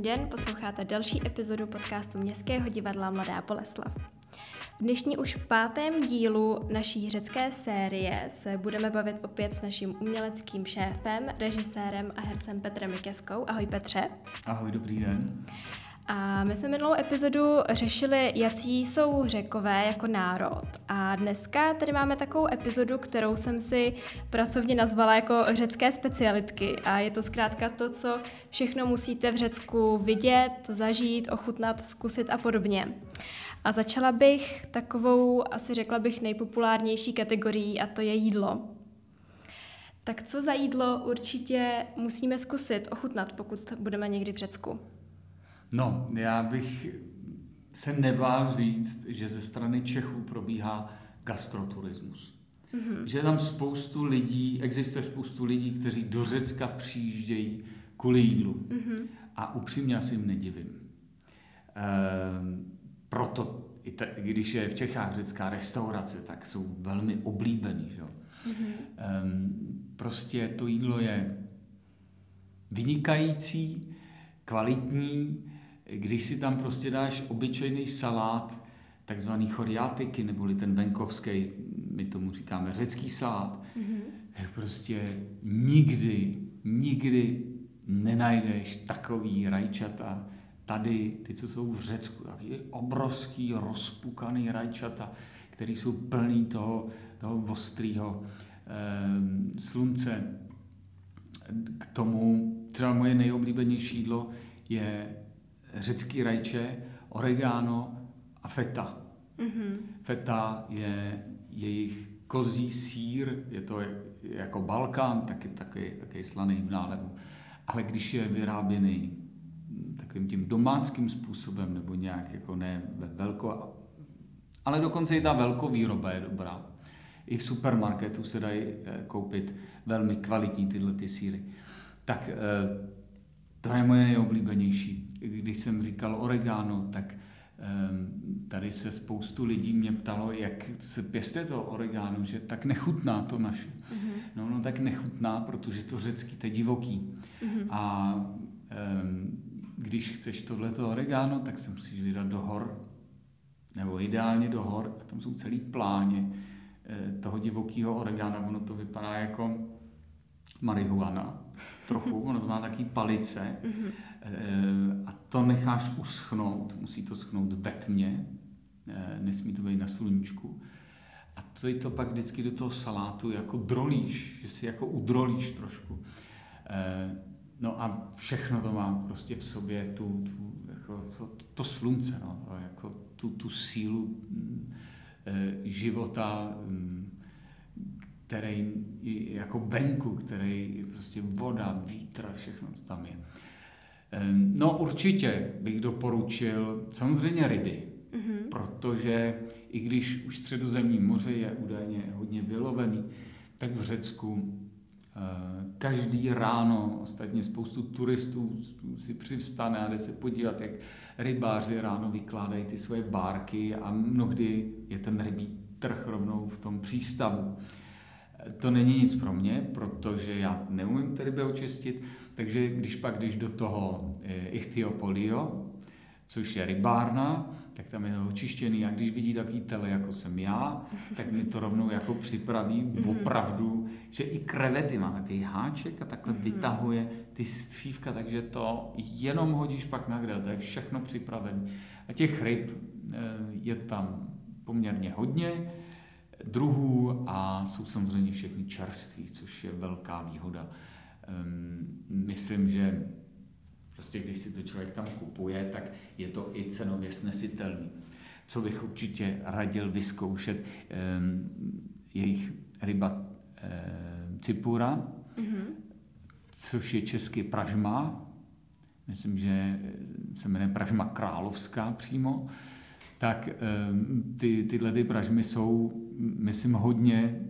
Děn, posloucháte další epizodu podcastu Městského divadla Mladá Boleslav. V dnešní už pátém dílu naší řecké série se budeme bavit opět s naším uměleckým šéfem, režisérem a hercem Petrem Mikeskou. Ahoj Petře. Ahoj, dobrý den. A my jsme minulou epizodu řešili, jaký jsou řekové jako národ. A dneska tady máme takovou epizodu, kterou jsem si pracovně nazvala jako řecké specialitky. A je to zkrátka to, co všechno musíte v Řecku vidět, zažít, ochutnat, zkusit a podobně. A začala bych takovou, asi řekla bych, nejpopulárnější kategorií a to je jídlo. Tak co za jídlo určitě musíme zkusit, ochutnat, pokud budeme někdy v Řecku? No, já bych se nebál říct, že ze strany Čechů probíhá gastroturismus. Mm-hmm. Že tam spoustu lidí, existuje spoustu lidí, kteří do Řecka přijíždějí kvůli jídlu. Mm-hmm. A upřímně asi jim nedivím. Ehm, proto, i te, když je v Čechách řecká restaurace, tak jsou velmi oblíbený. Že? Mm-hmm. Ehm, prostě to jídlo je vynikající, kvalitní, když si tam prostě dáš obyčejný salát, takzvaný choriatiky, neboli ten venkovský, my tomu říkáme řecký salát, mm-hmm. tak prostě nikdy, nikdy nenajdeš takový rajčata, tady, ty, co jsou v Řecku, taky obrovský, rozpukaný rajčata, který jsou plný toho, toho ostrého eh, slunce. K tomu třeba moje nejoblíbenější jídlo je řecký rajče, oregano a feta. Mm-hmm. Feta je jejich kozí sír, je to jako Balkán, taky taky, taky slaný v nálevu. Ale když je vyráběný takovým tím domáckým způsobem, nebo nějak jako ne velko, ale dokonce i ta velkovýroba je dobrá. I v supermarketu se dají eh, koupit velmi kvalitní tyhle ty síry. Tak eh, to je moje nejoblíbenější. Když jsem říkal oregano, tak tady se spoustu lidí mě ptalo, jak se pěstuje to oregano, že tak nechutná to naše. Mm-hmm. No, no tak nechutná, protože to řecký, to je divoký. Mm-hmm. A um, když chceš tohleto oregano, tak se musíš vydat do hor, nebo ideálně do hor, a tam jsou celý pláně eh, toho divokého oregana. Ono to vypadá jako marihuana trochu, ono to má taky palice mm-hmm. a to necháš uschnout, musí to schnout ve tmě, eh, nesmí to být na sluníčku. A to je to pak vždycky do toho salátu jako drolíš, že si jako udrolíš trošku. Eh, no a všechno to má prostě v sobě tu, tu jako to, to slunce, no, jako tu, tu sílu mm, života, mm, který jako venku, který prostě voda, vítr, všechno co tam je. No určitě bych doporučil samozřejmě ryby, mm-hmm. protože i když už středozemní moře je údajně hodně vylovený, tak v Řecku eh, každý ráno, ostatně spoustu turistů si přivstane a jde se podívat, jak rybáři ráno vykládají ty svoje bárky a mnohdy je ten rybí trh rovnou v tom přístavu. To není nic pro mě, protože já neumím ty ryby očistit, takže když pak jdeš do toho eh, Ichthyopolio, což je rybárna, tak tam je to očištěný a když vidí takový tele, jako jsem já, tak mi to rovnou jako připraví mhm. opravdu, že i krevety má takový háček a takhle mhm. vytahuje ty střívka, takže to jenom hodíš pak na grill, to je všechno připravené. A těch ryb eh, je tam poměrně hodně, druhů a jsou samozřejmě všechny čerství, což je velká výhoda. Ehm, myslím, že prostě když si to člověk tam kupuje, tak je to i cenově snesitelný. Co bych určitě radil vyzkoušet, ehm, jejich ryba ehm, cipura, mm-hmm. což je český pražma, myslím, že se jmenuje pražma královská přímo, tak ty, tyhle ty pražmy jsou, myslím, hodně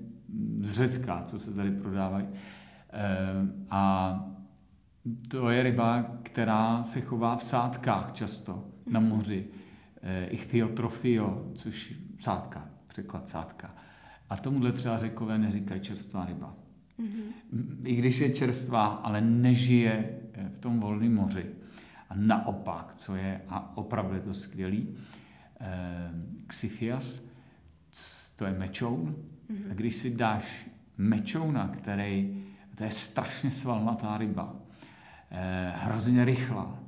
z Řecka, co se tady prodávají. A to je ryba, která se chová v sádkách často na mhm. moři. Ichthyotrofio, což sádka, překlad sádka. A tomuhle třeba řekové neříkají čerstvá ryba. Mm-hmm. I když je čerstvá, ale nežije v tom volném moři A naopak, co je, a opravdu je to skvělý, Xiphias, to je mečoun. Mm-hmm. A když si dáš mečouna, který, to je strašně svalnatá ryba, eh, hrozně rychlá,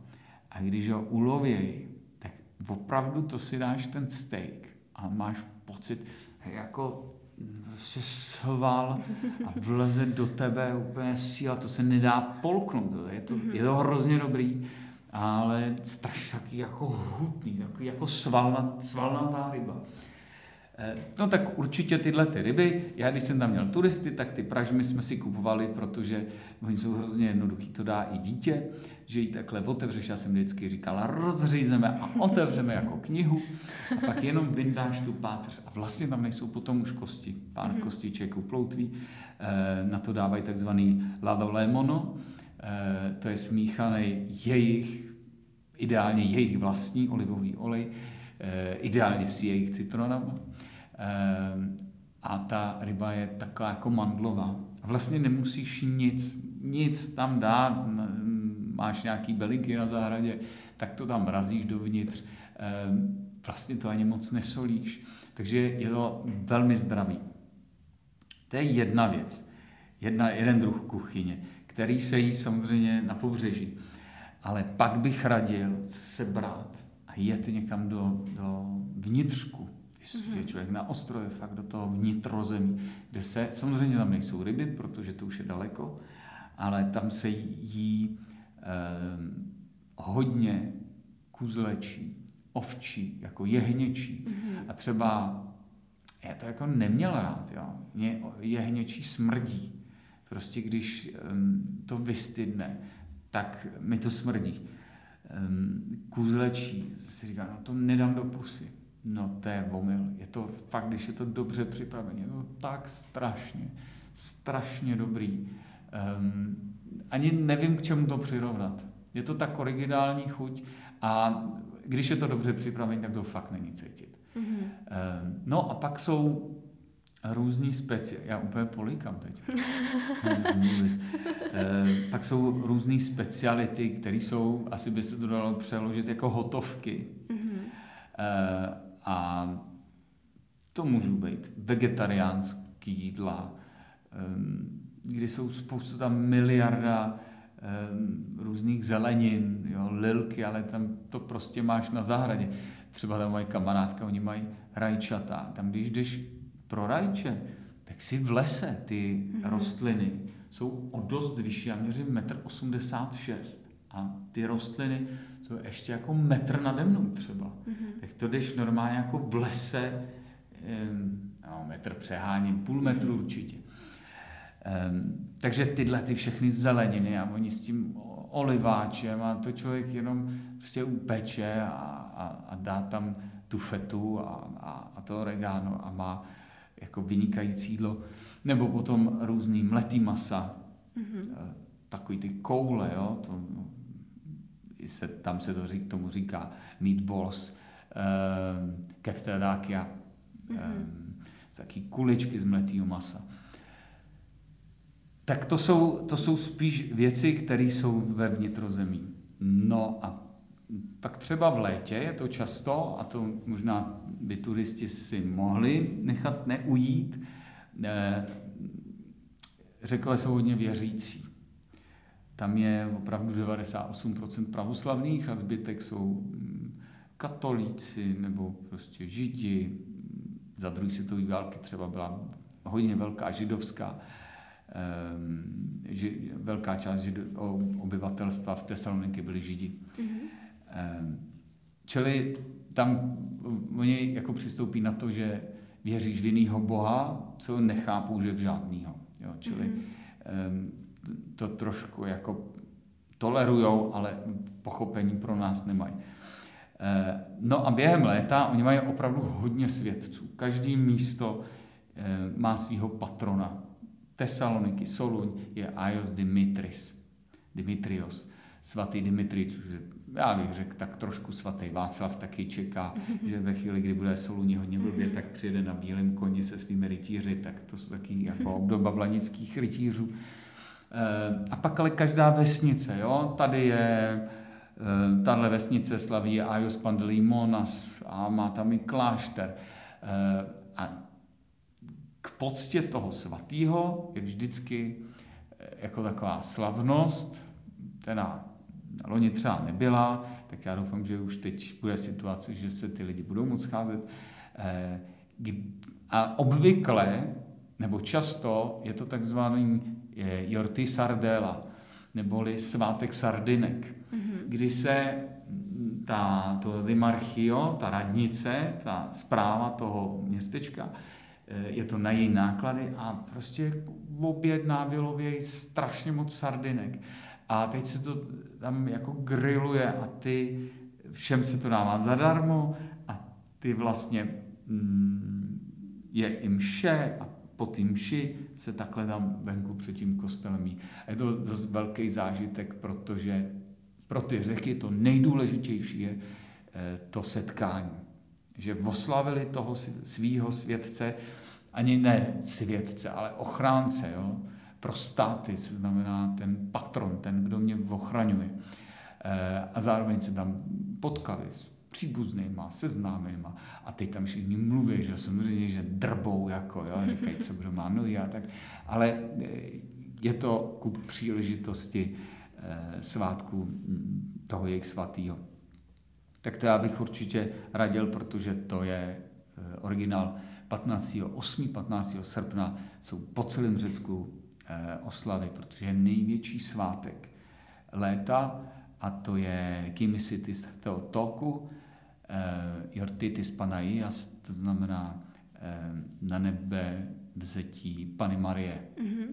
a když ho ulovějí, tak opravdu to si dáš ten steak a máš pocit, jako prostě sval a vleze do tebe úplně síla, to se nedá polknout, je to, je to hrozně dobrý, ale strašně taky jako hutný, takový jako svalna, svalnatá ryba. Eh, no tak určitě tyhle ty ryby, já když jsem tam měl turisty, tak ty pražmy jsme si kupovali, protože oni jsou hrozně jednoduchý, to dá i dítě, že ji takhle otevřeš, já jsem vždycky říkal, rozřízeme a otevřeme jako knihu. A pak jenom vyndáš tu pátř a vlastně tam nejsou potom už kosti, pár mm-hmm. kostiček uploutví, eh, na to dávají takzvaný lavolémono, eh, to je smíchaný jejich, ideálně jejich vlastní olivový olej, ideálně s jejich citronama Ehm, a ta ryba je taková jako mandlová. Vlastně nemusíš nic, nic tam dát, máš nějaký belinky na zahradě, tak to tam razíš dovnitř, vlastně to ani moc nesolíš. Takže je to velmi zdravý. To je jedna věc, jedna, jeden druh kuchyně, který se jí samozřejmě na pobřeží. Ale pak bych radil sebrat a jet někam do, do vnitřku mm-hmm. je člověk na ostrově, fakt do toho vnitrozemí, kde se, samozřejmě tam nejsou ryby, protože to už je daleko, ale tam se jí eh, hodně kuzlečí, ovčí, jako jehněčí. Mm-hmm. A třeba, já to jako neměl rád, jo. Mě jehněčí smrdí. Prostě když to vystydne, tak mi to smrdí. Kůzlečí, si říká, no to nedám do pusy. No to je omyl. Je to fakt, když je to dobře připravené, je to tak strašně, strašně dobrý. Um, ani nevím, k čemu to přirovnat. Je to tak originální chuť a když je to dobře připravené, tak to fakt není cítit. Mm-hmm. Um, no a pak jsou různý speci... Já úplně polikám teď. um, pak jsou různé speciality, které jsou, asi by se to dalo přeložit jako hotovky. Mm-hmm. A to můžou být vegetariánský jídla, kdy jsou spoustu tam miliarda různých zelenin, jo, lilky, ale tam to prostě máš na zahradě. Třeba tam mají kamarádka, oni mají rajčata. Tam když jdeš pro rajče, tak si v lese ty mm-hmm. rostliny jsou o dost vyšší. Já měřím 1,86 m a ty rostliny jsou ještě jako metr nade mnou třeba. Mm-hmm. Tak to jdeš normálně jako v lese, no, metr přeháním, půl metru určitě. Um, takže tyhle ty všechny zeleniny a oni s tím oliváčem a to člověk jenom prostě upeče a, a, a dá tam tu fetu a, a, a to oregano a má jako vynikající jídlo. Nebo potom různý mletý masa, mm-hmm. takový ty koule, jo, to, no, se, tam se to řík, tomu říká meatballs, um, keftedákia, mm-hmm. um, taky kuličky z mletého masa. Tak to jsou, to jsou spíš věci, které jsou ve vnitrozemí. No a pak třeba v létě je to často, a to možná by turisti si mohli nechat neujít, eh, řekové jsou hodně věřící. Tam je opravdu 98% pravoslavných a zbytek jsou mm, katolíci nebo prostě židi. Za druhé světové války třeba byla hodně velká židovská, um, ži, velká část žido, obyvatelstva v Tesaloniky byli židi. Mm-hmm. Čili tam oni jako přistoupí na to, že věříš v jinýho boha, co nechápou, že v žádnýho. Jo? Čili mm-hmm. to trošku jako tolerujou, ale pochopení pro nás nemají. Eh, no a během léta oni mají opravdu hodně svědců. Každý místo eh, má svého patrona. Tesaloniky, Soluň je Aios Dimitris, Dimitrios, svatý Dimitri, což je, já bych řekl, tak trošku svatý Václav taky čeká, že ve chvíli, kdy bude Soluní hodně blbě, tak přijede na bílém koni se svými rytíři, tak to jsou taky jako obdoba blanických rytířů. Eh, a pak ale každá vesnice, jo? tady je Eh, tahle vesnice slaví Ajos Pandeleimonas a má tam i klášter. Eh, a k poctě toho svatého je vždycky jako taková slavnost, která loni třeba nebyla, tak já doufám, že už teď bude situace, že se ty lidi budou moc scházet. A obvykle, nebo často, je to takzvaný Jorty Sardela, neboli svátek sardinek, mm-hmm. kdy se ta, to Dimarchio, ta radnice, ta zpráva toho městečka, eh, je to na její náklady a prostě objedná vylovějí strašně moc sardinek. A teď se to tam jako grilluje a ty, všem se to dává zadarmo a ty vlastně mm, je i mše a po té mši se takhle tam venku před tím kostelem jí. A je to zase velký zážitek, protože pro ty řeky to nejdůležitější je eh, to setkání. Že oslavili toho svýho světce, ani ne světce, ale ochránce, jo? Pro státy, se znamená ten patron, ten, kdo mě ochraňuje. Eh, a zároveň se tam potkali příbuznýma, se známýma a teď tam všichni mluví, že samozřejmě, že drbou, jako, jo, říkají, co kdo má nohy a tak, ale eh, je to ku příležitosti eh, svátku hm, toho jejich svatýho. Tak to já bych určitě radil, protože to je originál 15. 8. 15. srpna jsou po celém Řecku oslavy, protože je největší svátek léta a to je Kimisitis Theotoku, Eh, Jortitis Panaias, to znamená eh, na nebe vzetí Pany Marie. Mm-hmm.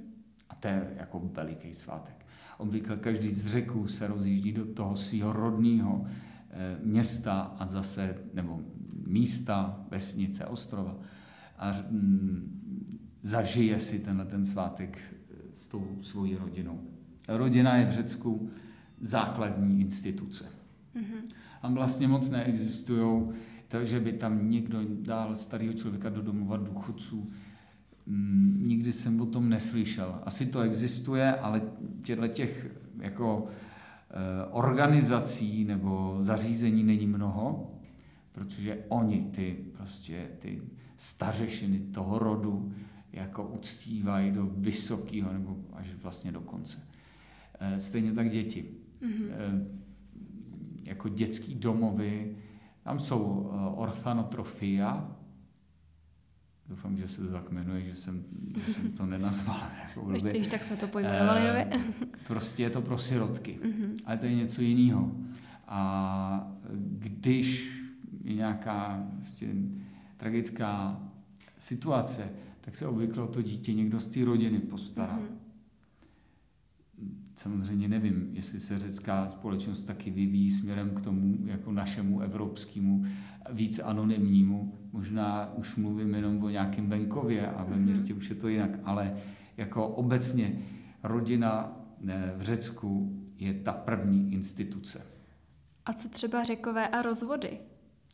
A to je jako veliký svátek. Obvykle každý z řeků se rozjíždí do toho svého rodného eh, města a zase, nebo místa, vesnice, ostrova a mm, zažije si tenhle ten svátek s tou svojí rodinou. Rodina je v Řecku základní instituce. Mm-hmm tam vlastně moc neexistují, takže by tam někdo dal starého člověka do domova důchodců. Mm, nikdy jsem o tom neslyšel. Asi to existuje, ale těchto těch jako eh, organizací nebo zařízení není mnoho, protože oni ty prostě ty stařešiny toho rodu jako uctívají do vysokého nebo až vlastně do konce. Eh, stejně tak děti. Mm-hmm jako dětský domovy. Tam jsou eh, orthanotrofia, doufám, že se to tak jmenuje, že jsem, že jsem to nenazval. Jako Když tak jsme to pojmenovali e, Prostě je to pro sirotky, mm-hmm. ale to je něco jiného. A když je nějaká prostě tragická situace, tak se obvykle o to dítě někdo z té rodiny postará. Mm-hmm. Samozřejmě nevím, jestli se řecká společnost taky vyvíjí směrem k tomu jako našemu evropskému, víc anonymnímu. Možná už mluvím jenom o nějakém venkově a ve mhm. městě už je to jinak, ale jako obecně rodina eh, v Řecku je ta první instituce. A co třeba řekové a rozvody?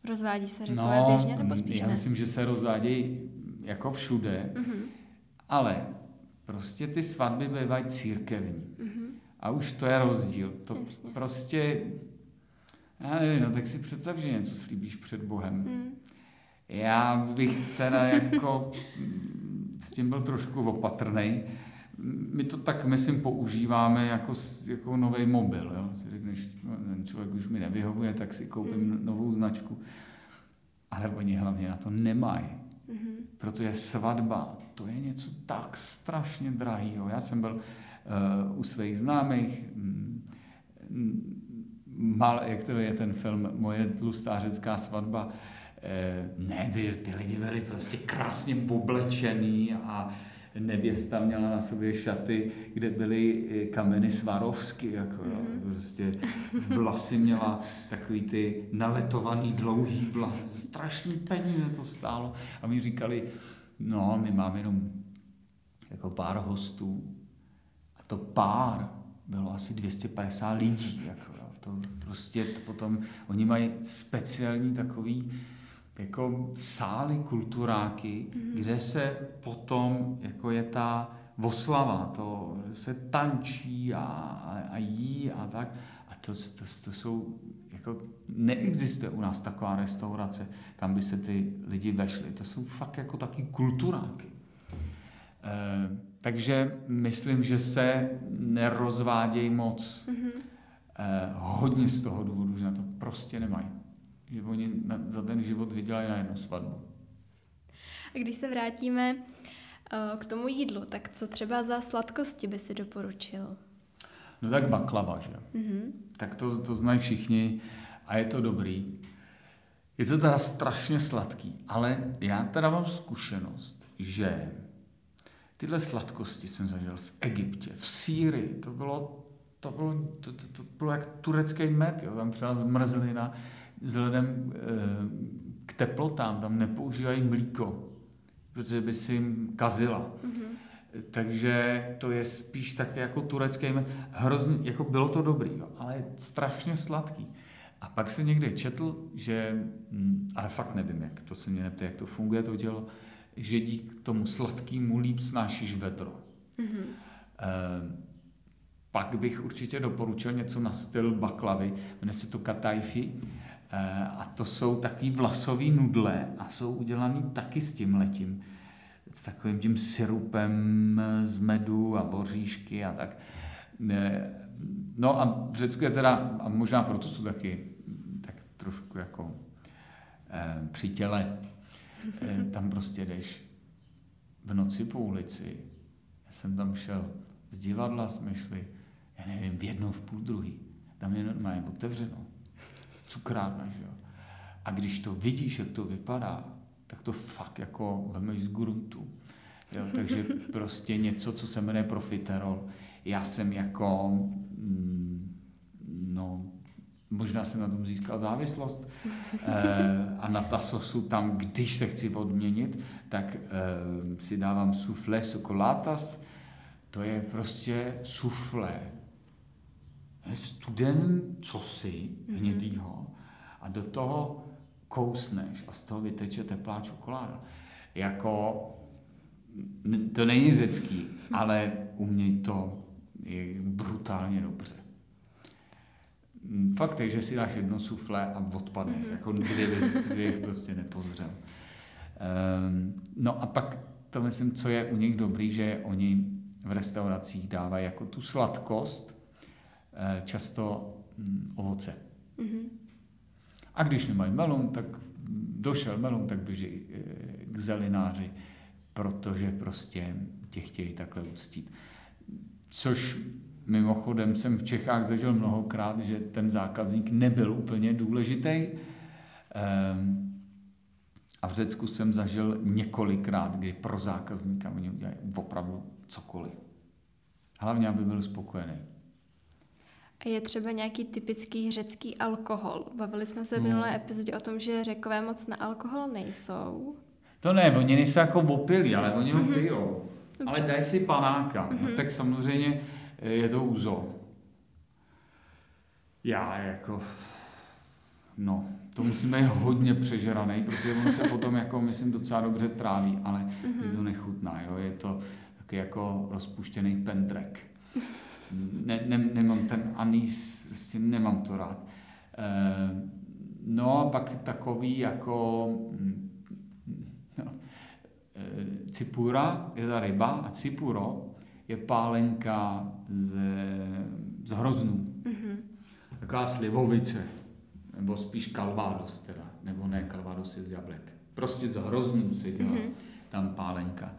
Rozvádí se řekové no, běžně nebo spíš já ne? myslím, že se rozvádějí jako všude, mm-hmm. ale prostě ty svatby bývají církevní. Mm-hmm. A už to je rozdíl. To Jasně. prostě, já nevím, no tak si představ, že něco slíbíš před Bohem. Mm. Já bych teda jako s tím byl trošku opatrný. My to tak, myslím, používáme jako, jako nový mobil. Jo? Si řekneš, no, ten člověk už mi nevyhovuje, tak si koupím mm. novou značku. Ale oni hlavně na to nemají. Mm-hmm. Protože svatba, to je něco tak strašně drahého. Já jsem byl uh, u svých známých, mm, mal, jak to je ten film Moje tlustá řecká svatba, eh, ne, ty, ty lidi byli prostě krásně oblečený a nevěsta měla na sobě šaty, kde byly kameny Svarovsky, jako mm. prostě vlasy měla takový ty naletovaný dlouhý vlas, strašný peníze to stálo. A mi říkali, no, my máme jenom jako pár hostů. A to pár bylo asi 250 lidí, jako, to prostě to potom, oni mají speciální takový jako sály kulturáky, mm-hmm. kde se potom, jako je ta oslava, to se tančí a, a, a jí a tak. A to, to, to jsou, jako neexistuje u nás taková restaurace, kam by se ty lidi vešli. To jsou fakt jako taky kulturáky. E, takže myslím, že se nerozvádějí moc. Mm-hmm. E, hodně z toho důvodu, že na to prostě nemají. Že oni na, za ten život vydělají na jednu svatbu. A když se vrátíme uh, k tomu jídlu, tak co třeba za sladkosti by si doporučil? No tak baklava, že? Mm-hmm. Tak to, to znají všichni a je to dobrý. Je to teda strašně sladký, ale já teda mám zkušenost, že tyhle sladkosti jsem zažil v Egyptě, v Sýrii, to bylo, to bylo, to, to, to bylo jak turecký med, jo? tam třeba zmrzlina, vzhledem e, k teplotám, tam nepoužívají mlíko, protože by si jim kazila. Mm-hmm. Takže to je spíš tak jako turecký med. Hrozně, jako bylo to dobrý, jo, ale strašně sladký. A pak se někde četl, že, hm, ale fakt nevím, jak to se mě neptá, jak to funguje to tělo, že díky tomu sladkému líp snášíš vedro. Mm-hmm. E, pak bych určitě doporučil něco na styl baklavy, jmenuje se to katajfi, e, a to jsou taky vlasové nudle a jsou udělaný taky s tím letím s takovým tím syrupem z medu a boříšky a tak. No a v Řecku je teda, a možná proto jsou taky tak trošku jako eh, při těle, eh, tam prostě jdeš v noci po ulici. Já jsem tam šel z divadla, jsme šli, já nevím, v jednou, v půl druhý. Tam je normálně otevřeno. Cukrárna, že jo. A když to vidíš, jak to vypadá, tak to fakt jako vemeš z gruntu. Jo, takže prostě něco, co se jmenuje profiterol. Já jsem jako, mm, no, možná jsem na tom získal závislost e, a na tasosu tam, když se chci odměnit, tak e, si dávám soufflé sokolatas, to je prostě soufflé. Studen cosi mhm. hnědýho a do toho kousneš a z toho vyteče teplá čokoláda. Jako, to není řecký, ale umějí to je brutálně dobře. Fakt je, že si dáš jedno suflé a odpadneš, mm-hmm. jako dvě, dvě prostě nepozřel. Um, no a pak to myslím, co je u nich dobrý, že oni v restauracích dávají jako tu sladkost, často mm, ovoce. Mm-hmm. A když nemají melon, tak došel melon, tak běží eh, k zelináři, protože prostě tě chtějí takhle uctít. Což mimochodem jsem v Čechách zažil mnohokrát, že ten zákazník nebyl úplně důležitý. Ehm, a v Řecku jsem zažil několikrát, kdy pro zákazníka oni udělají opravdu cokoliv. Hlavně, aby byl spokojený. Je třeba nějaký typický řecký alkohol. Bavili jsme se v minulé hmm. epizodě o tom, že řekové moc na alkohol nejsou. To ne, oni nejsou jako opilí, ale oni ho mm-hmm. pijou. Dobře. Ale dají si panáka. Mm-hmm. No, tak samozřejmě eh, je to úzo. Já jako... No, to musím být hodně přežraný, protože ono se potom, jako myslím, docela dobře tráví, ale mm-hmm. je to nechutná, jo? je to taky jako rozpuštěný pendrek ne, ne, nemám ten anís, prostě nemám to rád. E, no a pak takový jako mm, no, e, cipura je ta ryba a cipuro je pálenka z, z hroznů. Mm-hmm. Taková slivovice, nebo spíš kalvádos teda, nebo ne, kalvádos je z jablek. Prostě z hroznů se dělá mm-hmm. tam pálenka.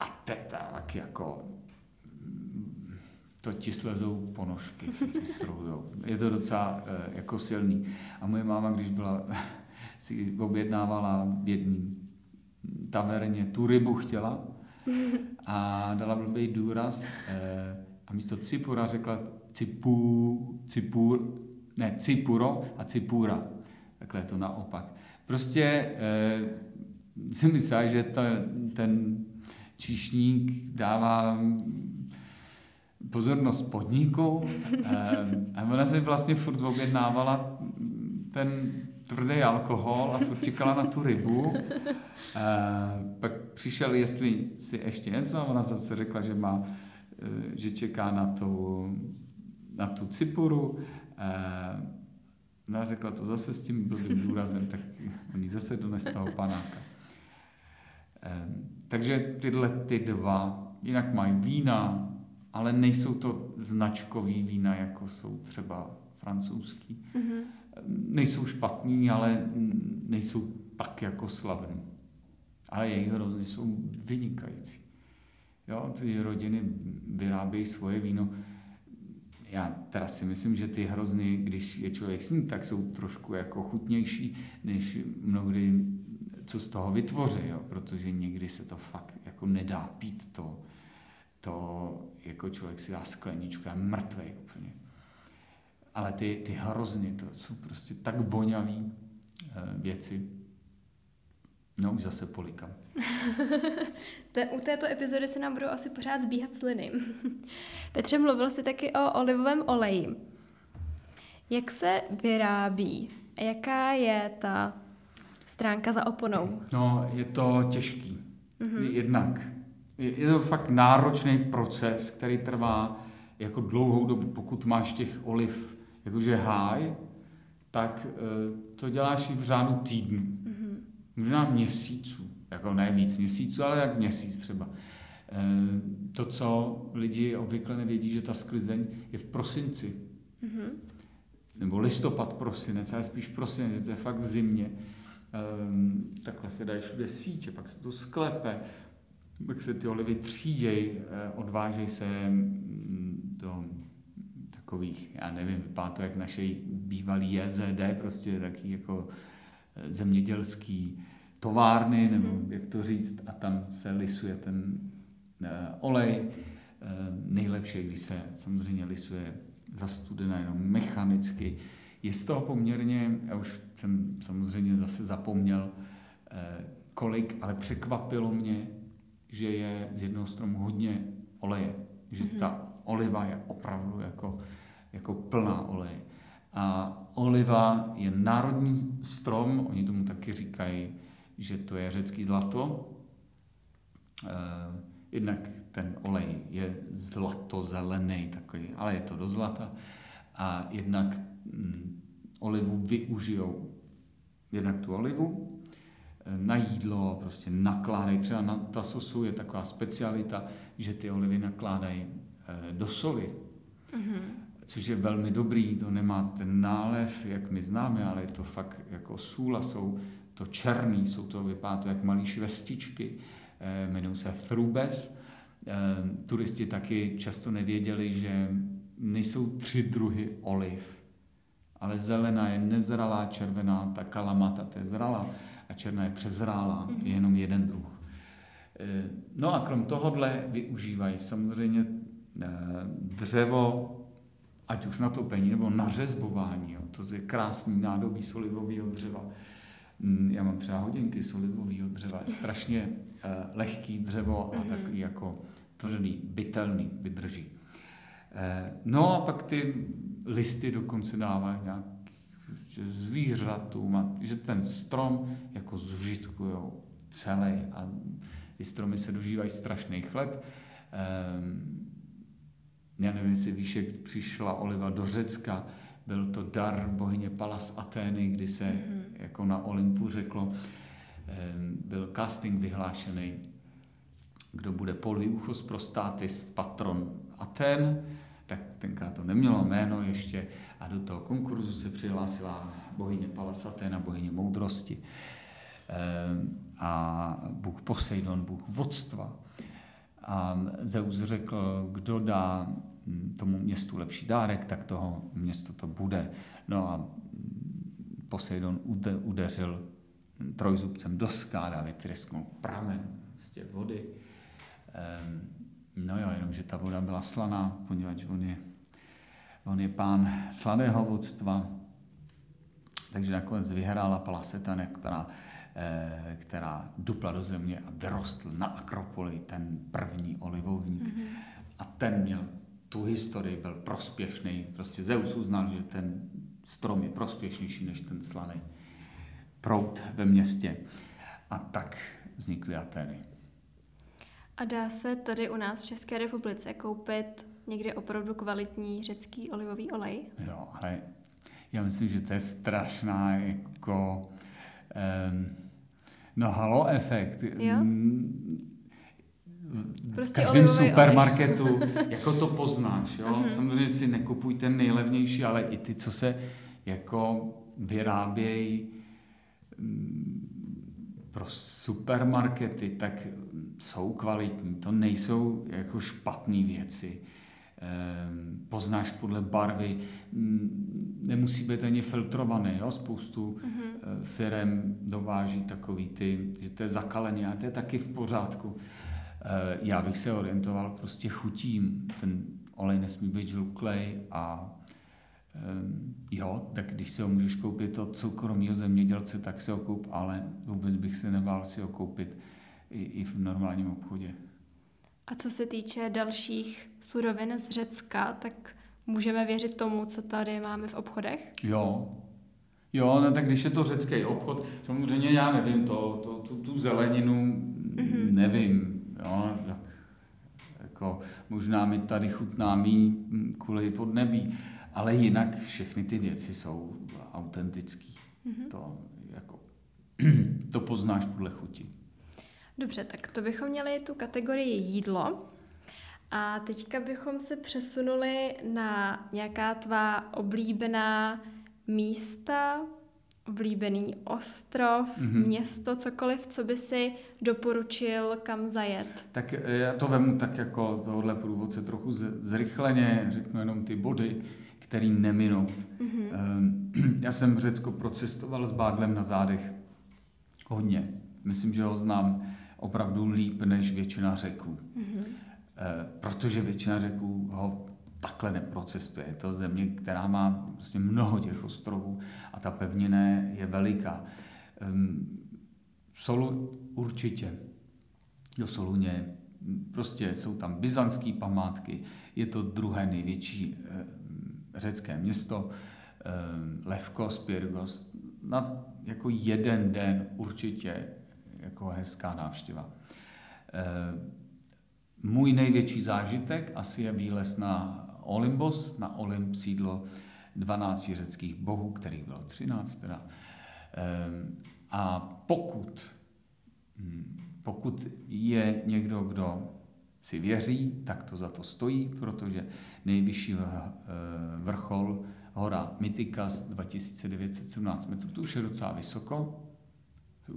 A teta tak jako to ti slezou ponožky, se ti. Je to docela e, jako silný. A moje máma, když byla, si objednávala v jedné taverně, tu rybu chtěla a dala blbý důraz e, a místo cipura řekla cipu, cipur, ne, cipuro a cipura. Takhle je to naopak. Prostě e, si myslel, že ten číšník dává pozornost podniku a ona si vlastně furt objednávala ten tvrdý alkohol a furt čekala na tu rybu. A pak přišel, jestli si ještě něco, ona zase řekla, že má, e, že čeká na to, na tu cipuru. No a řekla to zase s tím blbým důrazem, tak oni zase dones toho panáka. Takže tyhle ty dva, jinak mají vína, ale nejsou to značkový vína, jako jsou třeba francouzský. Mm-hmm. Nejsou špatný, ale nejsou tak jako slavný. Ale jejich rodiny jsou vynikající. Jo, ty rodiny vyrábějí svoje víno. Já teda si myslím, že ty hrozny, když je člověk sní, tak jsou trošku jako chutnější, než mnohdy, co z toho vytvoří, jo? protože někdy se to fakt jako nedá pít to, to jako člověk si dá skleničku a mrtvý úplně. Ale ty, ty hrozny, to jsou prostě tak voňavý e, věci. No už zase polikám. Te, u této epizody se nám budou asi pořád zbíhat sliny. Petře, mluvil jsi taky o olivovém oleji. Jak se vyrábí a jaká je ta stránka za oponou? No, je to těžký. Mm-hmm. Jednak. Je, je to fakt náročný proces, který trvá jako dlouhou dobu. Pokud máš těch oliv jakože háj, tak e, to děláš i v řádu týdnu. Mm-hmm. Možná měsíců. Jako ne víc měsíců, ale jak měsíc třeba. E, to, co lidi obvykle nevědí, že ta sklizeň je v prosinci. Mm-hmm. Nebo listopad, prosinec, ale spíš prosinec, že to je fakt v zimě. Um, takhle se dají všude sítě, pak se to sklepe, pak se ty olivy tříděj, eh, odvážejí se mm, do takových, já nevím, vypadá to jak naše bývalý JZD, prostě taky jako eh, zemědělský továrny, nebo mm. jak to říct, a tam se lisuje ten uh, olej. Nejlepší, když se samozřejmě lisuje za studena jenom mechanicky. Je z toho poměrně, já už jsem samozřejmě zase zapomněl, kolik, ale překvapilo mě, že je z jednoho stromu hodně oleje. Že mm-hmm. ta oliva je opravdu jako, jako plná oleje. A oliva je národní strom, oni tomu taky říkají, že to je řecký zlato. Eh, jednak ten olej je zlato-zelený takový, ale je to do zlata. A jednak mm, olivu využijou jednak tu olivu, na jídlo, prostě nakládají, třeba na tasosu je taková specialita, že ty olivy nakládají eh, do soli, mm-hmm. což je velmi dobrý, to nemá ten nálev, jak my známe, ale je to fakt jako sůl a jsou to černý, jsou to, vypadá to jak malé švestičky, eh, jmenují se thrubes. Eh, turisti taky často nevěděli, že nejsou tři druhy oliv, ale zelená je nezralá, červená, ta kalamata, to je zralá a černá je přezrálá, mm-hmm. je jenom jeden druh. Eh, no a krom tohohle využívají samozřejmě eh, dřevo, ať už na topení nebo na řezbování. Jo. To je krásný nádobí solivového dřeva. Mm, já mám třeba hodinky solivového dřeva, je strašně uh, lehký dřevo a mm-hmm. takový jako tvrdý, bytelný, vydrží. No a pak ty listy dokonce dávají nějak zvířatům, a že ten strom jako zužitkují celý a ty stromy se dožívají strašný chleb. Um, já nevím, jestli víš, jak přišla Oliva do Řecka, byl to dar bohyně Palas Atény, kdy se mm-hmm. jako na Olympu řeklo, um, byl casting vyhlášený, kdo bude Poliuchos prostatis patron Aten, tak tenkrát to nemělo jméno ještě a do toho konkurzu se přihlásila bohyně Palasatena, bohyně moudrosti ehm, a Bůh Poseidon, Bůh vodstva. A Zeus řekl, kdo dá tomu městu lepší dárek, tak toho město to bude. No a Poseidon udeřil trojzubcem do skály a vytrysknul pramen z vody. Ehm, No jo, jenomže ta voda byla slaná, poněvadž on je, on je pán slaného vodstva, takže nakonec vyhrála Palasetane, která, eh, která dupla do země a vyrostl na Akropoli ten první olivovník. Mm-hmm. A ten měl tu historii, byl prospěšný. Prostě Zeus uznal, že ten strom je prospěšnější než ten slaný prout ve městě. A tak vznikly Ateny. A dá se tady u nás v České republice koupit někdy opravdu kvalitní řecký olivový olej? Jo, ale já myslím, že to je strašná jako um, no halo efekt. Jo? Prostě v každém supermarketu, jako to poznáš, jo. Uh-huh. Samozřejmě si nekupuj ten nejlevnější, ale i ty, co se jako vyrábějí mm, pro supermarkety, tak jsou kvalitní. To nejsou jako špatné věci. Ehm, poznáš podle barvy, mm, nemusí být ani filtrovaný. Jo? Spoustu mm-hmm. firem dováží takový ty, že to je zakalený a to je taky v pořádku. Eh, já bych se orientoval prostě chutím. Ten olej nesmí být žluklej a ehm, jo, tak když si ho můžeš koupit od soukromého zemědělce, tak si ho koup, ale vůbec bych se nebál si ho koupit i, i v normálním obchodě. A co se týče dalších surovin z Řecka, tak můžeme věřit tomu, co tady máme v obchodech? Jo. Jo, no tak když je to řecký obchod, samozřejmě já nevím, to, to, tu, tu zeleninu mm-hmm. nevím, jo, tak jako možná mi tady chutná míň kvůli podnebí, ale jinak všechny ty věci jsou autentický. Mm-hmm. To, jako, to poznáš podle chuti. Dobře, tak to bychom měli tu kategorii jídlo. A teďka bychom se přesunuli na nějaká tvá oblíbená místa, oblíbený ostrov, mm-hmm. město, cokoliv, co by si doporučil kam zajet? Tak eh, já to vemu tak jako tohle průvodce trochu zrychleně, řeknu jenom ty body, který neminout. Mm-hmm. Já jsem v Řecku procestoval s báglem na zádech hodně. Myslím, že ho znám opravdu líp než většina řeků. Mm-hmm. Protože většina řeků ho takhle neprocestuje. Je to země, která má prostě mnoho těch ostrovů a ta pevnina je veliká. Ehm, Solu určitě. Do Soluně prostě jsou tam byzantské památky, je to druhé největší ehm, řecké město, Levkos, Pyrgos. Na jako jeden den určitě jako hezká návštěva. Eh, můj největší zážitek asi je výlez na Olympos, na Olymp sídlo 12 řeckých bohů, kterých bylo 13 teda. Eh, a pokud, hm, pokud je někdo, kdo si věří, tak to za to stojí, protože nejvyšší eh, vrchol hora Mytikas 2917 metrů, to už je docela vysoko,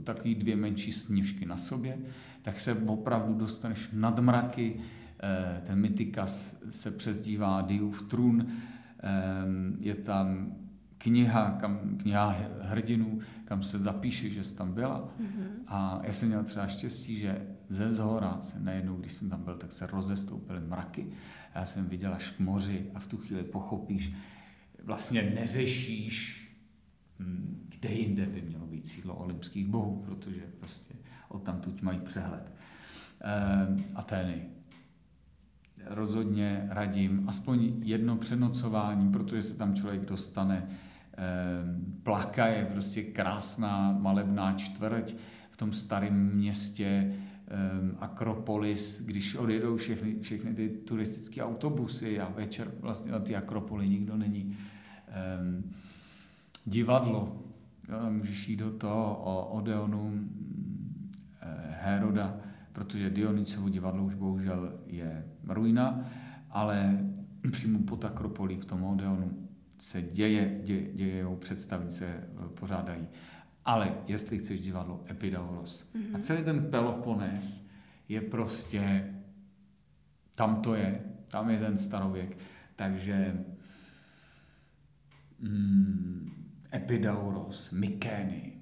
takový dvě menší sněžky na sobě, tak se opravdu dostaneš nad mraky, eh, ten Mytikas se přezdívá Diův trůn, ehm, je tam kniha, kam, kniha hrdinů, kam se zapíše, že jsi tam byla. Mm-hmm. A já jsem měl třeba štěstí, že ze zhora se najednou, když jsem tam byl, tak se rozestoupily mraky. A já jsem viděl až k moři a v tu chvíli pochopíš, vlastně neřešíš, hm, kde jinde by mělo být sídlo olympských bohů, protože prostě odtamtud mají přehled. E, Atény. Rozhodně radím aspoň jedno přenocování, protože se tam člověk dostane. E, Plaka je prostě krásná malebná čtvrť v tom starém městě, Akropolis, když odjedou všechny, všechny ty turistické autobusy a večer vlastně na ty Akropoli nikdo není. Divadlo, můžeš jít do toho o Odeonu eh, Heroda, protože Dionysovo divadlo už bohužel je ruina, ale přímo pod Akropolí v tom Odeonu se děje, dě, dějou představy, se eh, pořádají. Ale jestli chceš divadlo Epidauros mm-hmm. a celý ten Peloponés je prostě, tam to je, tam je ten starověk. Takže mm, Epidauros, Mykény.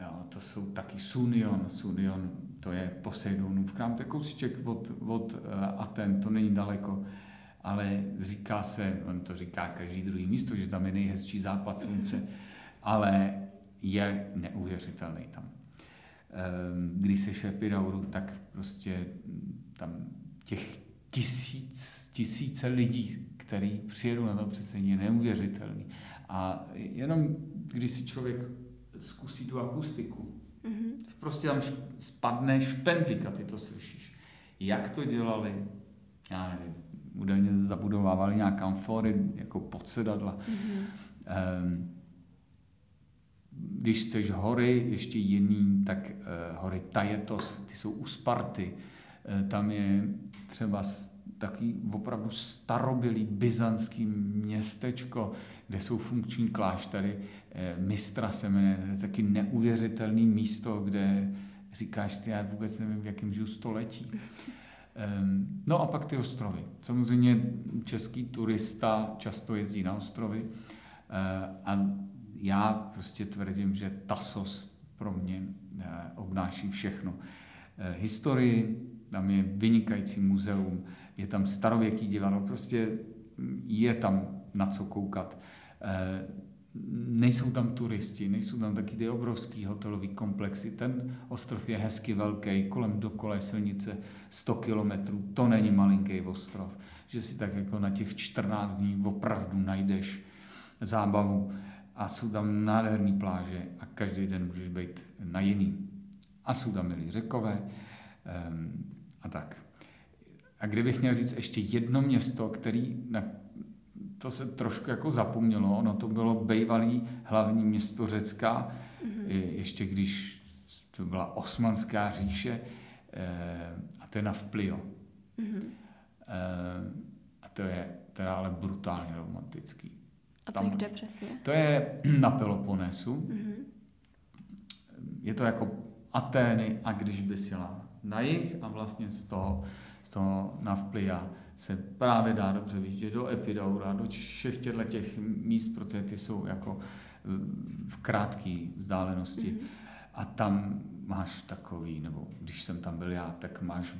Jo, to jsou taky Sunion. Sunion to je Poseidonův chrám, to je kousíček od, od uh, Aten, to není daleko. Ale říká se, on to říká každý druhý místo, že tam je nejhezčí západ slunce, ale je neuvěřitelný tam. Ehm, když se šéf Pidauru, tak prostě tam těch tisíc, tisíce lidí, kteří přijedou na to představení, je neuvěřitelný. A jenom když si člověk zkusí tu akustiku, mm-hmm. prostě tam spadne špendlík a ty to slyšíš. jak to dělali, já nevím, údajně zabudovávali nějak amfory jako podsedadla. Mm-hmm. Um, když chceš hory, ještě jiný, tak uh, hory Tajetos, ty jsou u Sparty. Uh, tam je třeba taky opravdu starobilý byzantský městečko, kde jsou funkční kláštery. Uh, Mistra se jmenuje, to je taky neuvěřitelné místo, kde říkáš, ty já vůbec nevím, v jakém žiju století. Um, no a pak ty ostrovy. Samozřejmě český turista často jezdí na ostrovy uh, a já prostě tvrdím, že Tasos pro mě uh, obnáší všechno. Historii, tam je vynikající muzeum, je tam starověký divadlo, prostě je tam na co koukat. Uh, nejsou tam turisti, nejsou tam taky ty obrovský hotelový komplexy. Ten ostrov je hezky velký, kolem dokola silnice 100 kilometrů, to není malinký ostrov, že si tak jako na těch 14 dní opravdu najdeš zábavu a jsou tam nádherné pláže a každý den můžeš být na jiný. A jsou tam milí řekové um, a tak. A kdybych měl říct ještě jedno město, který, na to se trošku jako zapomnělo, ono to bylo bývalý hlavní město Řecka, mm-hmm. ještě když to byla osmanská říše, eh, a to je na Vplio. Mm-hmm. A to je teda ale brutálně romantický. A to Tam, je kde přesně? To je na Peloponesu. Mm-hmm. Je to jako Atény a když by jela na jih a vlastně z toho, z toho Navplia se právě dá dobře vyjíždět do Epidaura, do všech těchto těch míst, protože ty jsou jako v krátké vzdálenosti. Mm-hmm. A tam máš takový, nebo když jsem tam byl já, tak máš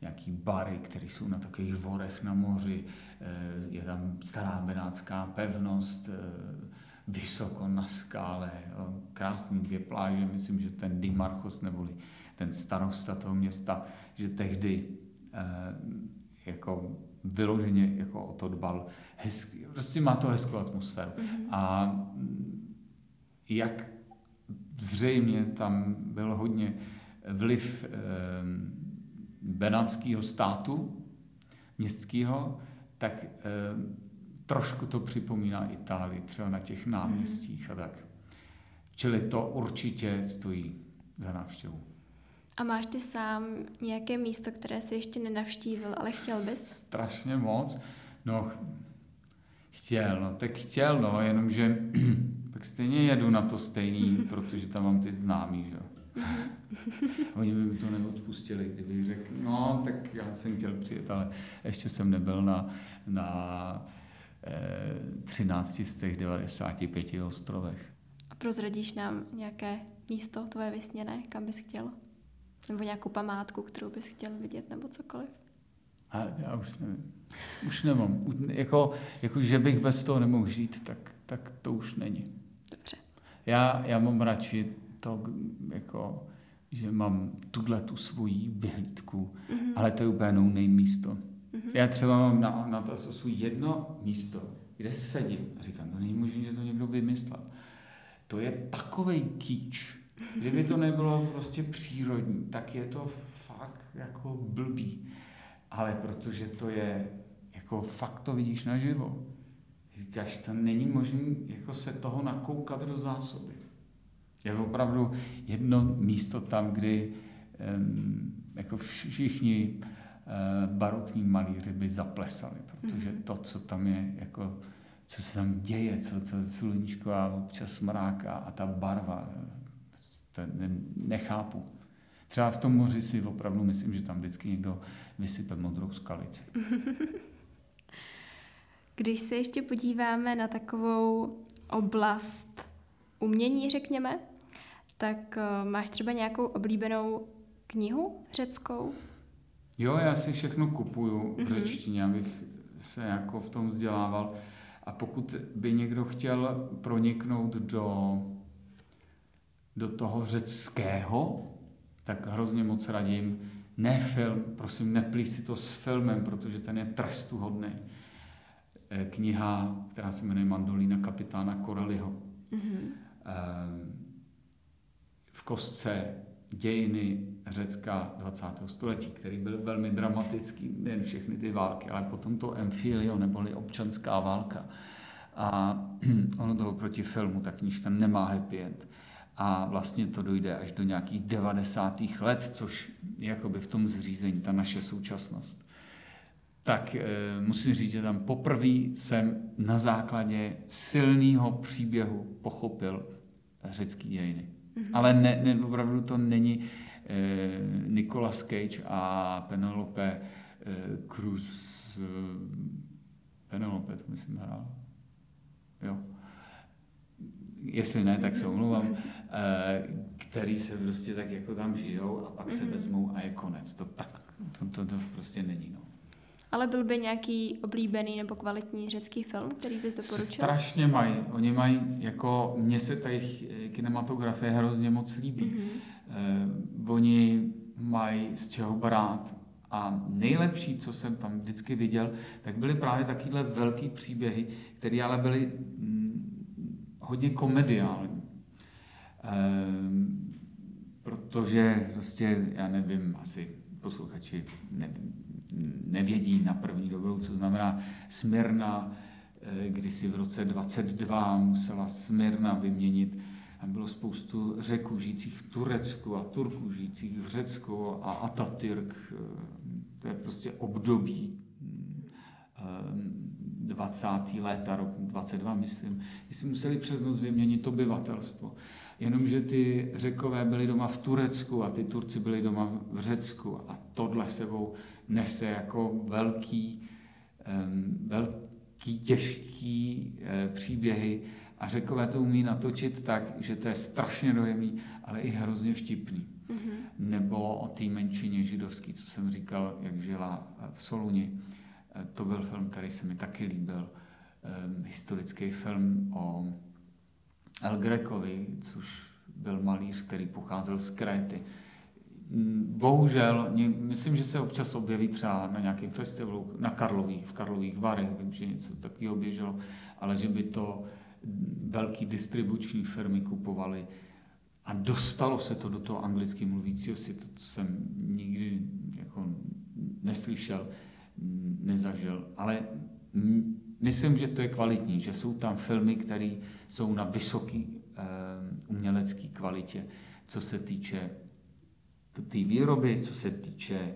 nějaký bary, které jsou na takových vorech na moři, eh, je tam stará benátská pevnost, eh, vysoko na skále, krásný dvě pláže, myslím, že ten Dimarchos neboli ten starosta toho města, že tehdy eh, jako vyloženě jako o to dbal. Hezký, prostě má to hezkou atmosféru. Mm-hmm. A jak zřejmě tam byl hodně vliv eh, benátského státu, městského, tak eh, trošku to připomíná Itálii, třeba na těch náměstích mm-hmm. a tak. Čili to určitě stojí za návštěvu. A máš ty sám nějaké místo, které jsi ještě nenavštívil, ale chtěl bys? Strašně moc. No, chtěl, no, tak chtěl, no, jenomže tak stejně jedu na to stejný, protože tam mám ty známý, že Oni by mi to neodpustili, kdybych řekl, no, tak já jsem chtěl přijet, ale ještě jsem nebyl na, na eh, 13 z těch 95 ostrovech. A prozradíš nám nějaké místo tvoje vysněné, kam bys chtěl? Nebo nějakou památku, kterou bys chtěl vidět, nebo cokoliv? A já už nevím. Už nemám. Jako, jako že bych bez toho nemohl žít, tak, tak to už není. Dobře. Já, já mám radši to, jako, že mám tuhle tu svoji vyhlídku, mm-hmm. ale to je úplně no místo. Mm-hmm. Já třeba mám na, na to svůj jedno místo, kde sedím a říkám, to není možné, že to někdo vymyslel. To je takový kýč, Kdyby to nebylo prostě přírodní, tak je to fakt jako blbý. Ale protože to je, jako fakt to vidíš naživo. Říkáš, to není možné jako se toho nakoukat do zásoby. Je opravdu jedno místo tam, kdy um, jako všichni uh, barokní malíři by zaplesali, protože mhm. to, co tam je, jako, co se tam děje, co, co sluníčko a občas mráka a ta barva, to nechápu. Třeba v tom moři si opravdu myslím, že tam vždycky někdo vysype modrou skalici. Když se ještě podíváme na takovou oblast umění, řekněme, tak uh, máš třeba nějakou oblíbenou knihu řeckou? Jo, já si všechno kupuju v mm-hmm. řečtině, abych se jako v tom vzdělával. A pokud by někdo chtěl proniknout do do toho řeckého, tak hrozně moc radím, ne film, prosím, neplí si to s filmem, protože ten je trestuhodný. Eh, kniha, která se jmenuje Mandolína kapitána Koreliho. Mm-hmm. V kostce dějiny Řecka 20. století, který byl velmi dramatický, nejen všechny ty války, ale potom to emfilio, neboli občanská válka. A ono to proti filmu, ta knížka nemá happy end. A vlastně to dojde až do nějakých 90. let, což je jakoby v tom zřízení, ta naše současnost. Tak e, musím říct, že tam poprvé jsem na základě silného příběhu pochopil řecký dějiny. Mm-hmm. Ale ne, ne, opravdu to není eh, Nicolas Cage a Penelope eh, Cruz. Eh, Penelope, to myslím hrál. Jo. Jestli ne, tak se omlouvám. Eh, který se prostě tak jako tam žijou a pak se mm-hmm. vezmou a je konec. To tak, to, to, to prostě není. No. Ale byl by nějaký oblíbený nebo kvalitní řecký film, který bys doporučil? Strašně mají. Oni mají, jako mně se ta jejich eh, kinematografie hrozně moc líbí. Mm-hmm. Eh, oni mají z čeho brát. A nejlepší, co jsem tam vždycky viděl, tak byly právě takovéhle velký příběhy, které ale byly hm, hodně komediální. Eh, protože prostě, já nevím, asi posluchači nevím, nevědí na první dobrou, co znamená Smyrna, eh, kdy si v roce 22 musela Smyrna vyměnit tam bylo spoustu řeků žijících v Turecku a Turků žijících v Řecku a Atatürk, eh, to je prostě období 20. Eh, léta, roku 22, myslím, si museli přes noc vyměnit obyvatelstvo. Jenomže ty řekové byli doma v Turecku a ty Turci byli doma v Řecku a tohle sebou nese jako velký, velký těžký eh, příběhy a řekové to umí natočit tak, že to je strašně dojemný, ale i hrozně vtipný. Mm-hmm. Nebo o té menšině židovský, co jsem říkal, jak žila v Soluni. Eh, to byl film, který se mi taky líbil. Historický film o El Grekovi, což byl malíř, který pocházel z Kréty. Bohužel, myslím, že se občas objeví třeba na nějakém festivalu, na Karlových, v Karlových Varech, vím, že něco takového běželo, ale že by to velký distribuční firmy kupovaly. A dostalo se to do toho anglicky mluvícího si, to jsem nikdy jako neslyšel, nezažil, ale myslím, že to je kvalitní, že jsou tam filmy, které jsou na vysoké uh, umělecké kvalitě, co se týče té výroby, co se týče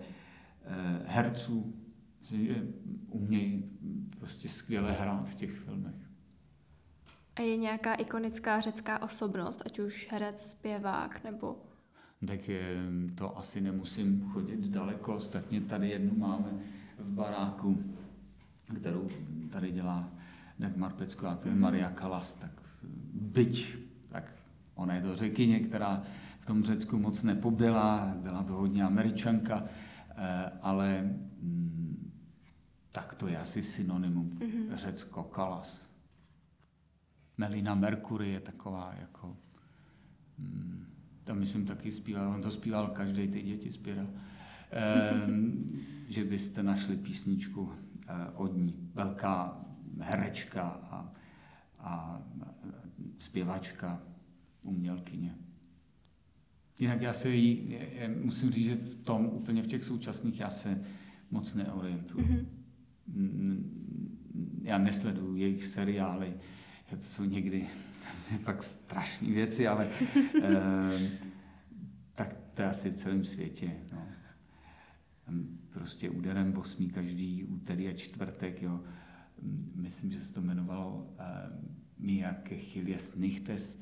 eh, herců, že umějí prostě skvěle hrát v těch filmech. A je nějaká ikonická řecká osobnost, ať už herec, zpěvák nebo... Tak je, to asi nemusím chodit daleko, ostatně tady jednu máme v baráku, kterou tady dělá Nek Marpecko a to je. Maria Kalas, tak byť, tak ona je to řekyně, která v tom Řecku moc nepobyla, byla to hodně američanka, eh, ale mm, tak to je asi synonymum mm-hmm. Řecko, Kalas. Melina Mercury je taková jako, mm, to myslím taky zpíval, on to zpíval každý, ty děti zpěval, ehm, že byste našli písničku od ní. Velká herečka a, a zpěvačka, umělkyně. Jinak já se jí, musím říct, že v tom úplně v těch současných já se moc neorientuju. Mm-hmm. Já nesleduju jejich seriály, to jsou někdy to jsou fakt strašné věci, ale eh, tak to je asi v celém světě. No. Prostě úderem osmí každý úterý a čtvrtek, jo. Myslím, že se to jmenovalo eh, Mia Kechilias Nichtes,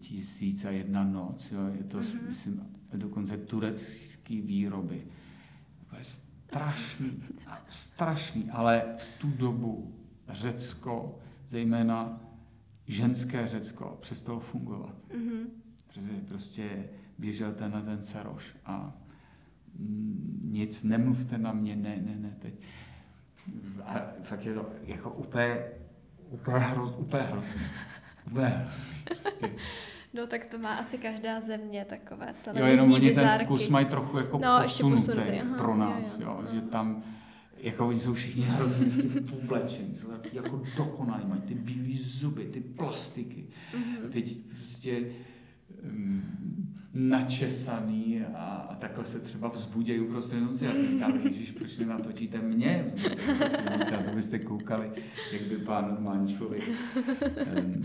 tisíc a jedna noc. Jo. Je to, mm-hmm. myslím, dokonce turecký výroby. je strašný, strašný, ale v tu dobu Řecko, zejména ženské Řecko, přestalo fungovat. Mm-hmm. Protože prostě běžel ten na ten seroš a nic, nemluvte na mě, ne, ne, ne, teď. A fakt je to jako úplně, úplně hroz, úplně hrozný. Prostě. No tak to má asi každá země takové Jo, jenom oni ten vkus mají trochu jako no, posunutý pro nás, jo, jo, jo, že tam jako oni jsou všichni hrozně oblečení, jsou taky jako dokonalí, mají ty bílé zuby, ty plastiky. Mm-hmm. Teď prostě um, načesaný a, a takhle se třeba vzbudějí uprostřed noci. Já si říkám, Ježíš, proč natočíte mě? Noci, a to byste koukali, jak vypadá normální člověk. Um,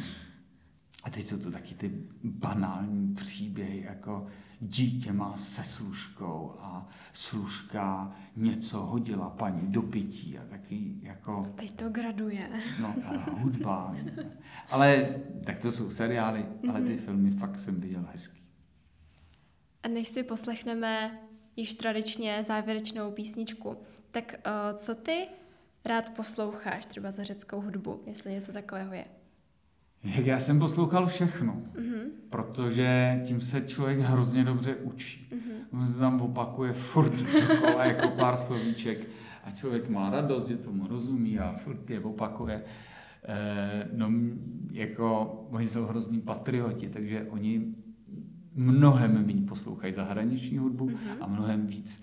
a teď jsou to taky ty banální příběhy, jako dítě má se služkou a služka něco hodila paní do pití a taky jako... Teď to graduje. No a hudba. Ale tak to jsou seriály, ale ty mhm. filmy fakt jsem viděl hezký. A než si poslechneme již tradičně závěrečnou písničku, tak uh, co ty rád posloucháš třeba za řeckou hudbu, jestli něco takového je? Jak já jsem poslouchal všechno, mm-hmm. protože tím se člověk hrozně dobře učí. Mm-hmm. On se tam opakuje furt dokola jako pár slovíček a člověk má radost, že tomu rozumí a furt je opakuje. E, no, jako oni jsou hrozní patrioti, takže oni mnohem méně poslouchají zahraniční hudbu mm-hmm. a mnohem víc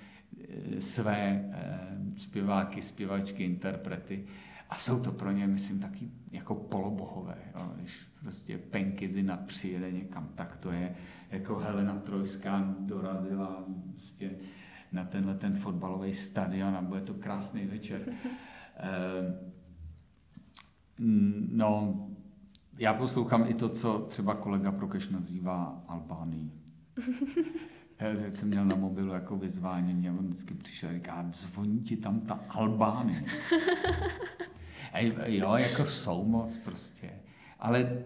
e, své e, zpěváky, zpěvačky, interprety. A jsou to pro ně, myslím, taky jako polobohové. Jo? Když prostě Penkizina přijede někam, tak to je jako Helena Trojská dorazila prostě na tenhle ten fotbalový stadion a bude to krásný večer. Ehm, no, já poslouchám i to, co třeba kolega Prokeš nazývá Albánii. Já jsem měl na mobilu jako vyzvánění a on vždycky přišel a říká, zvoní ti tam ta Albánie. jo, jako jsou moc prostě. Ale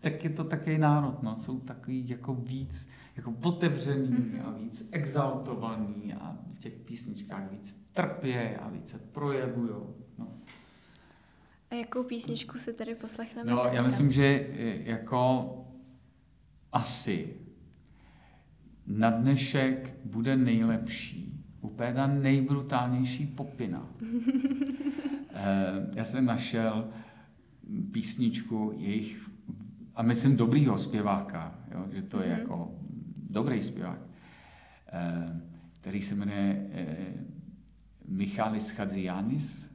tak je to taky národ, no. Jsou takový jako víc jako otevřený mm-hmm. a víc exaltovaný a v těch písničkách víc trpě a víc se projevujou. No. A jakou písničku si tedy poslechneme No, dneska? já myslím, že jako asi na dnešek bude nejlepší, úplně ta nejbrutálnější popina. Eh, já jsem našel písničku jejich, a myslím dobrýho zpěváka, jo, že to je mm-hmm. jako dobrý zpěvák, eh, který se jmenuje eh, Michalis Chadzianis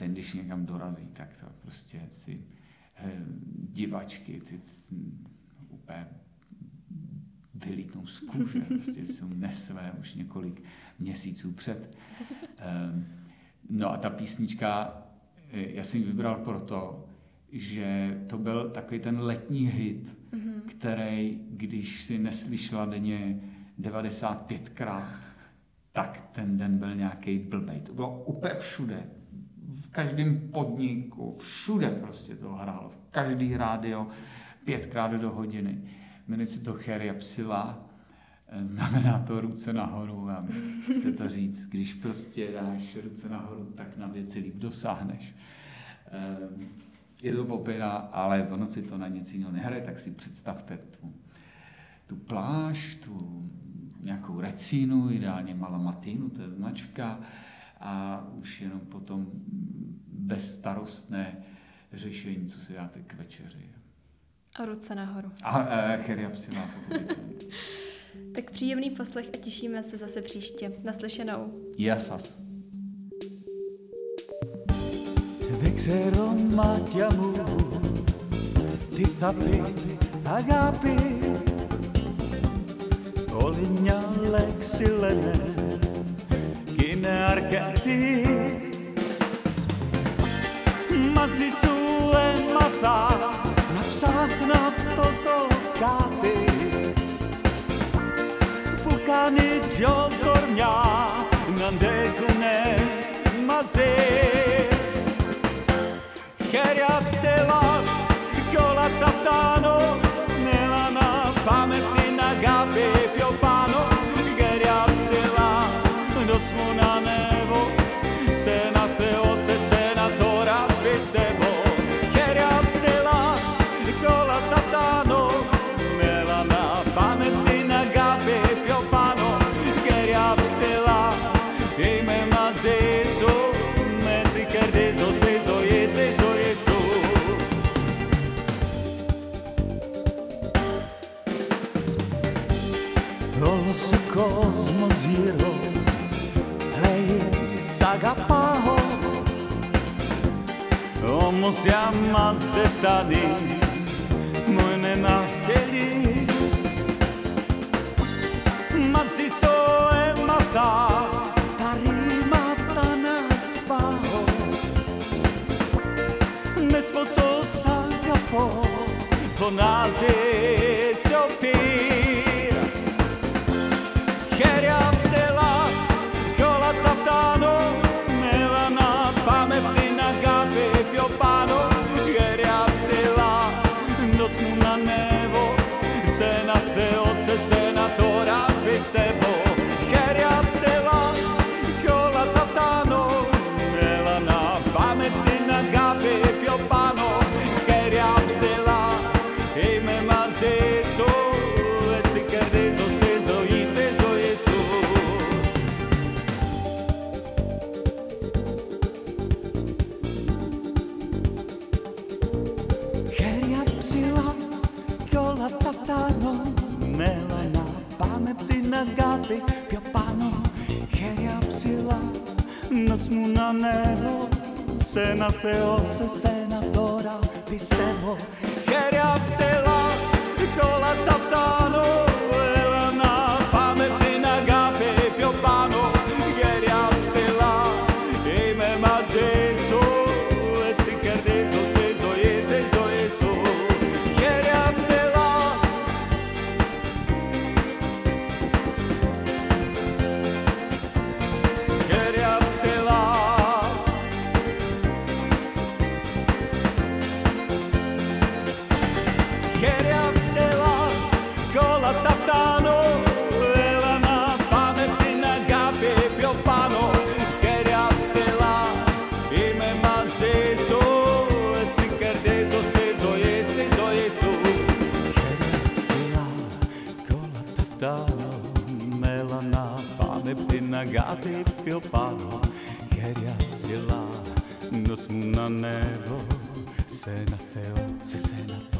ten, když někam dorazí, tak to prostě si divačky, ty úplně vylítnou z kůže, prostě jsou nesvé už několik měsíců před. No a ta písnička, eh, já jsem ji vybral proto, že to byl takový ten letní hit, mm-hmm. který, když si neslyšela denně 95krát, tak ten den byl nějaký blbej. To bylo úplně všude. V každém podniku, všude prostě to hrálo. V každý rádio pětkrát do hodiny. Jmenuje se to Cheria Psila znamená to ruce nahoru a chce to říct, když prostě dáš ruce nahoru, tak na věci líp dosáhneš. Ehm, je to popira, ale ono si to na nic jiného nehraje, tak si představte tu, tu pláž, tu nějakou recínu, ideálně malamatinu, to je značka, a už jenom potom bezstarostné řešení, co si dáte k večeři. A ruce nahoru. A, a cheria psila, tak příjemný poslech a těšíme se zase příště. Naslyšenou. Jasas. Δεν ξέρω μάτια μου τι θα πει αγάπη Όλη μια λέξη λένε κι είναι αρκετή Μαζί σου έμαθα να ψάχνω αυτό το κάτι κάνει δυο κορμιά να αντέχουνε μαζί. Χέρια ψηλά κι όλα τα φτάνω, έλα να πάμε Mazdetan'ın mânena cheli Ma si so e mata Tarima prana spao Ne sposo sa gapo Bonaze se opii αγάπη πιο πάνω χέρια ψηλά. Να σου να ανέβω σε ένα Θεό, σε σένα τώρα πιστεύω. Χέρια ψηλά κι όλα τα φτάνω. palo jer ja sjela nos na nebo se na teo se se na to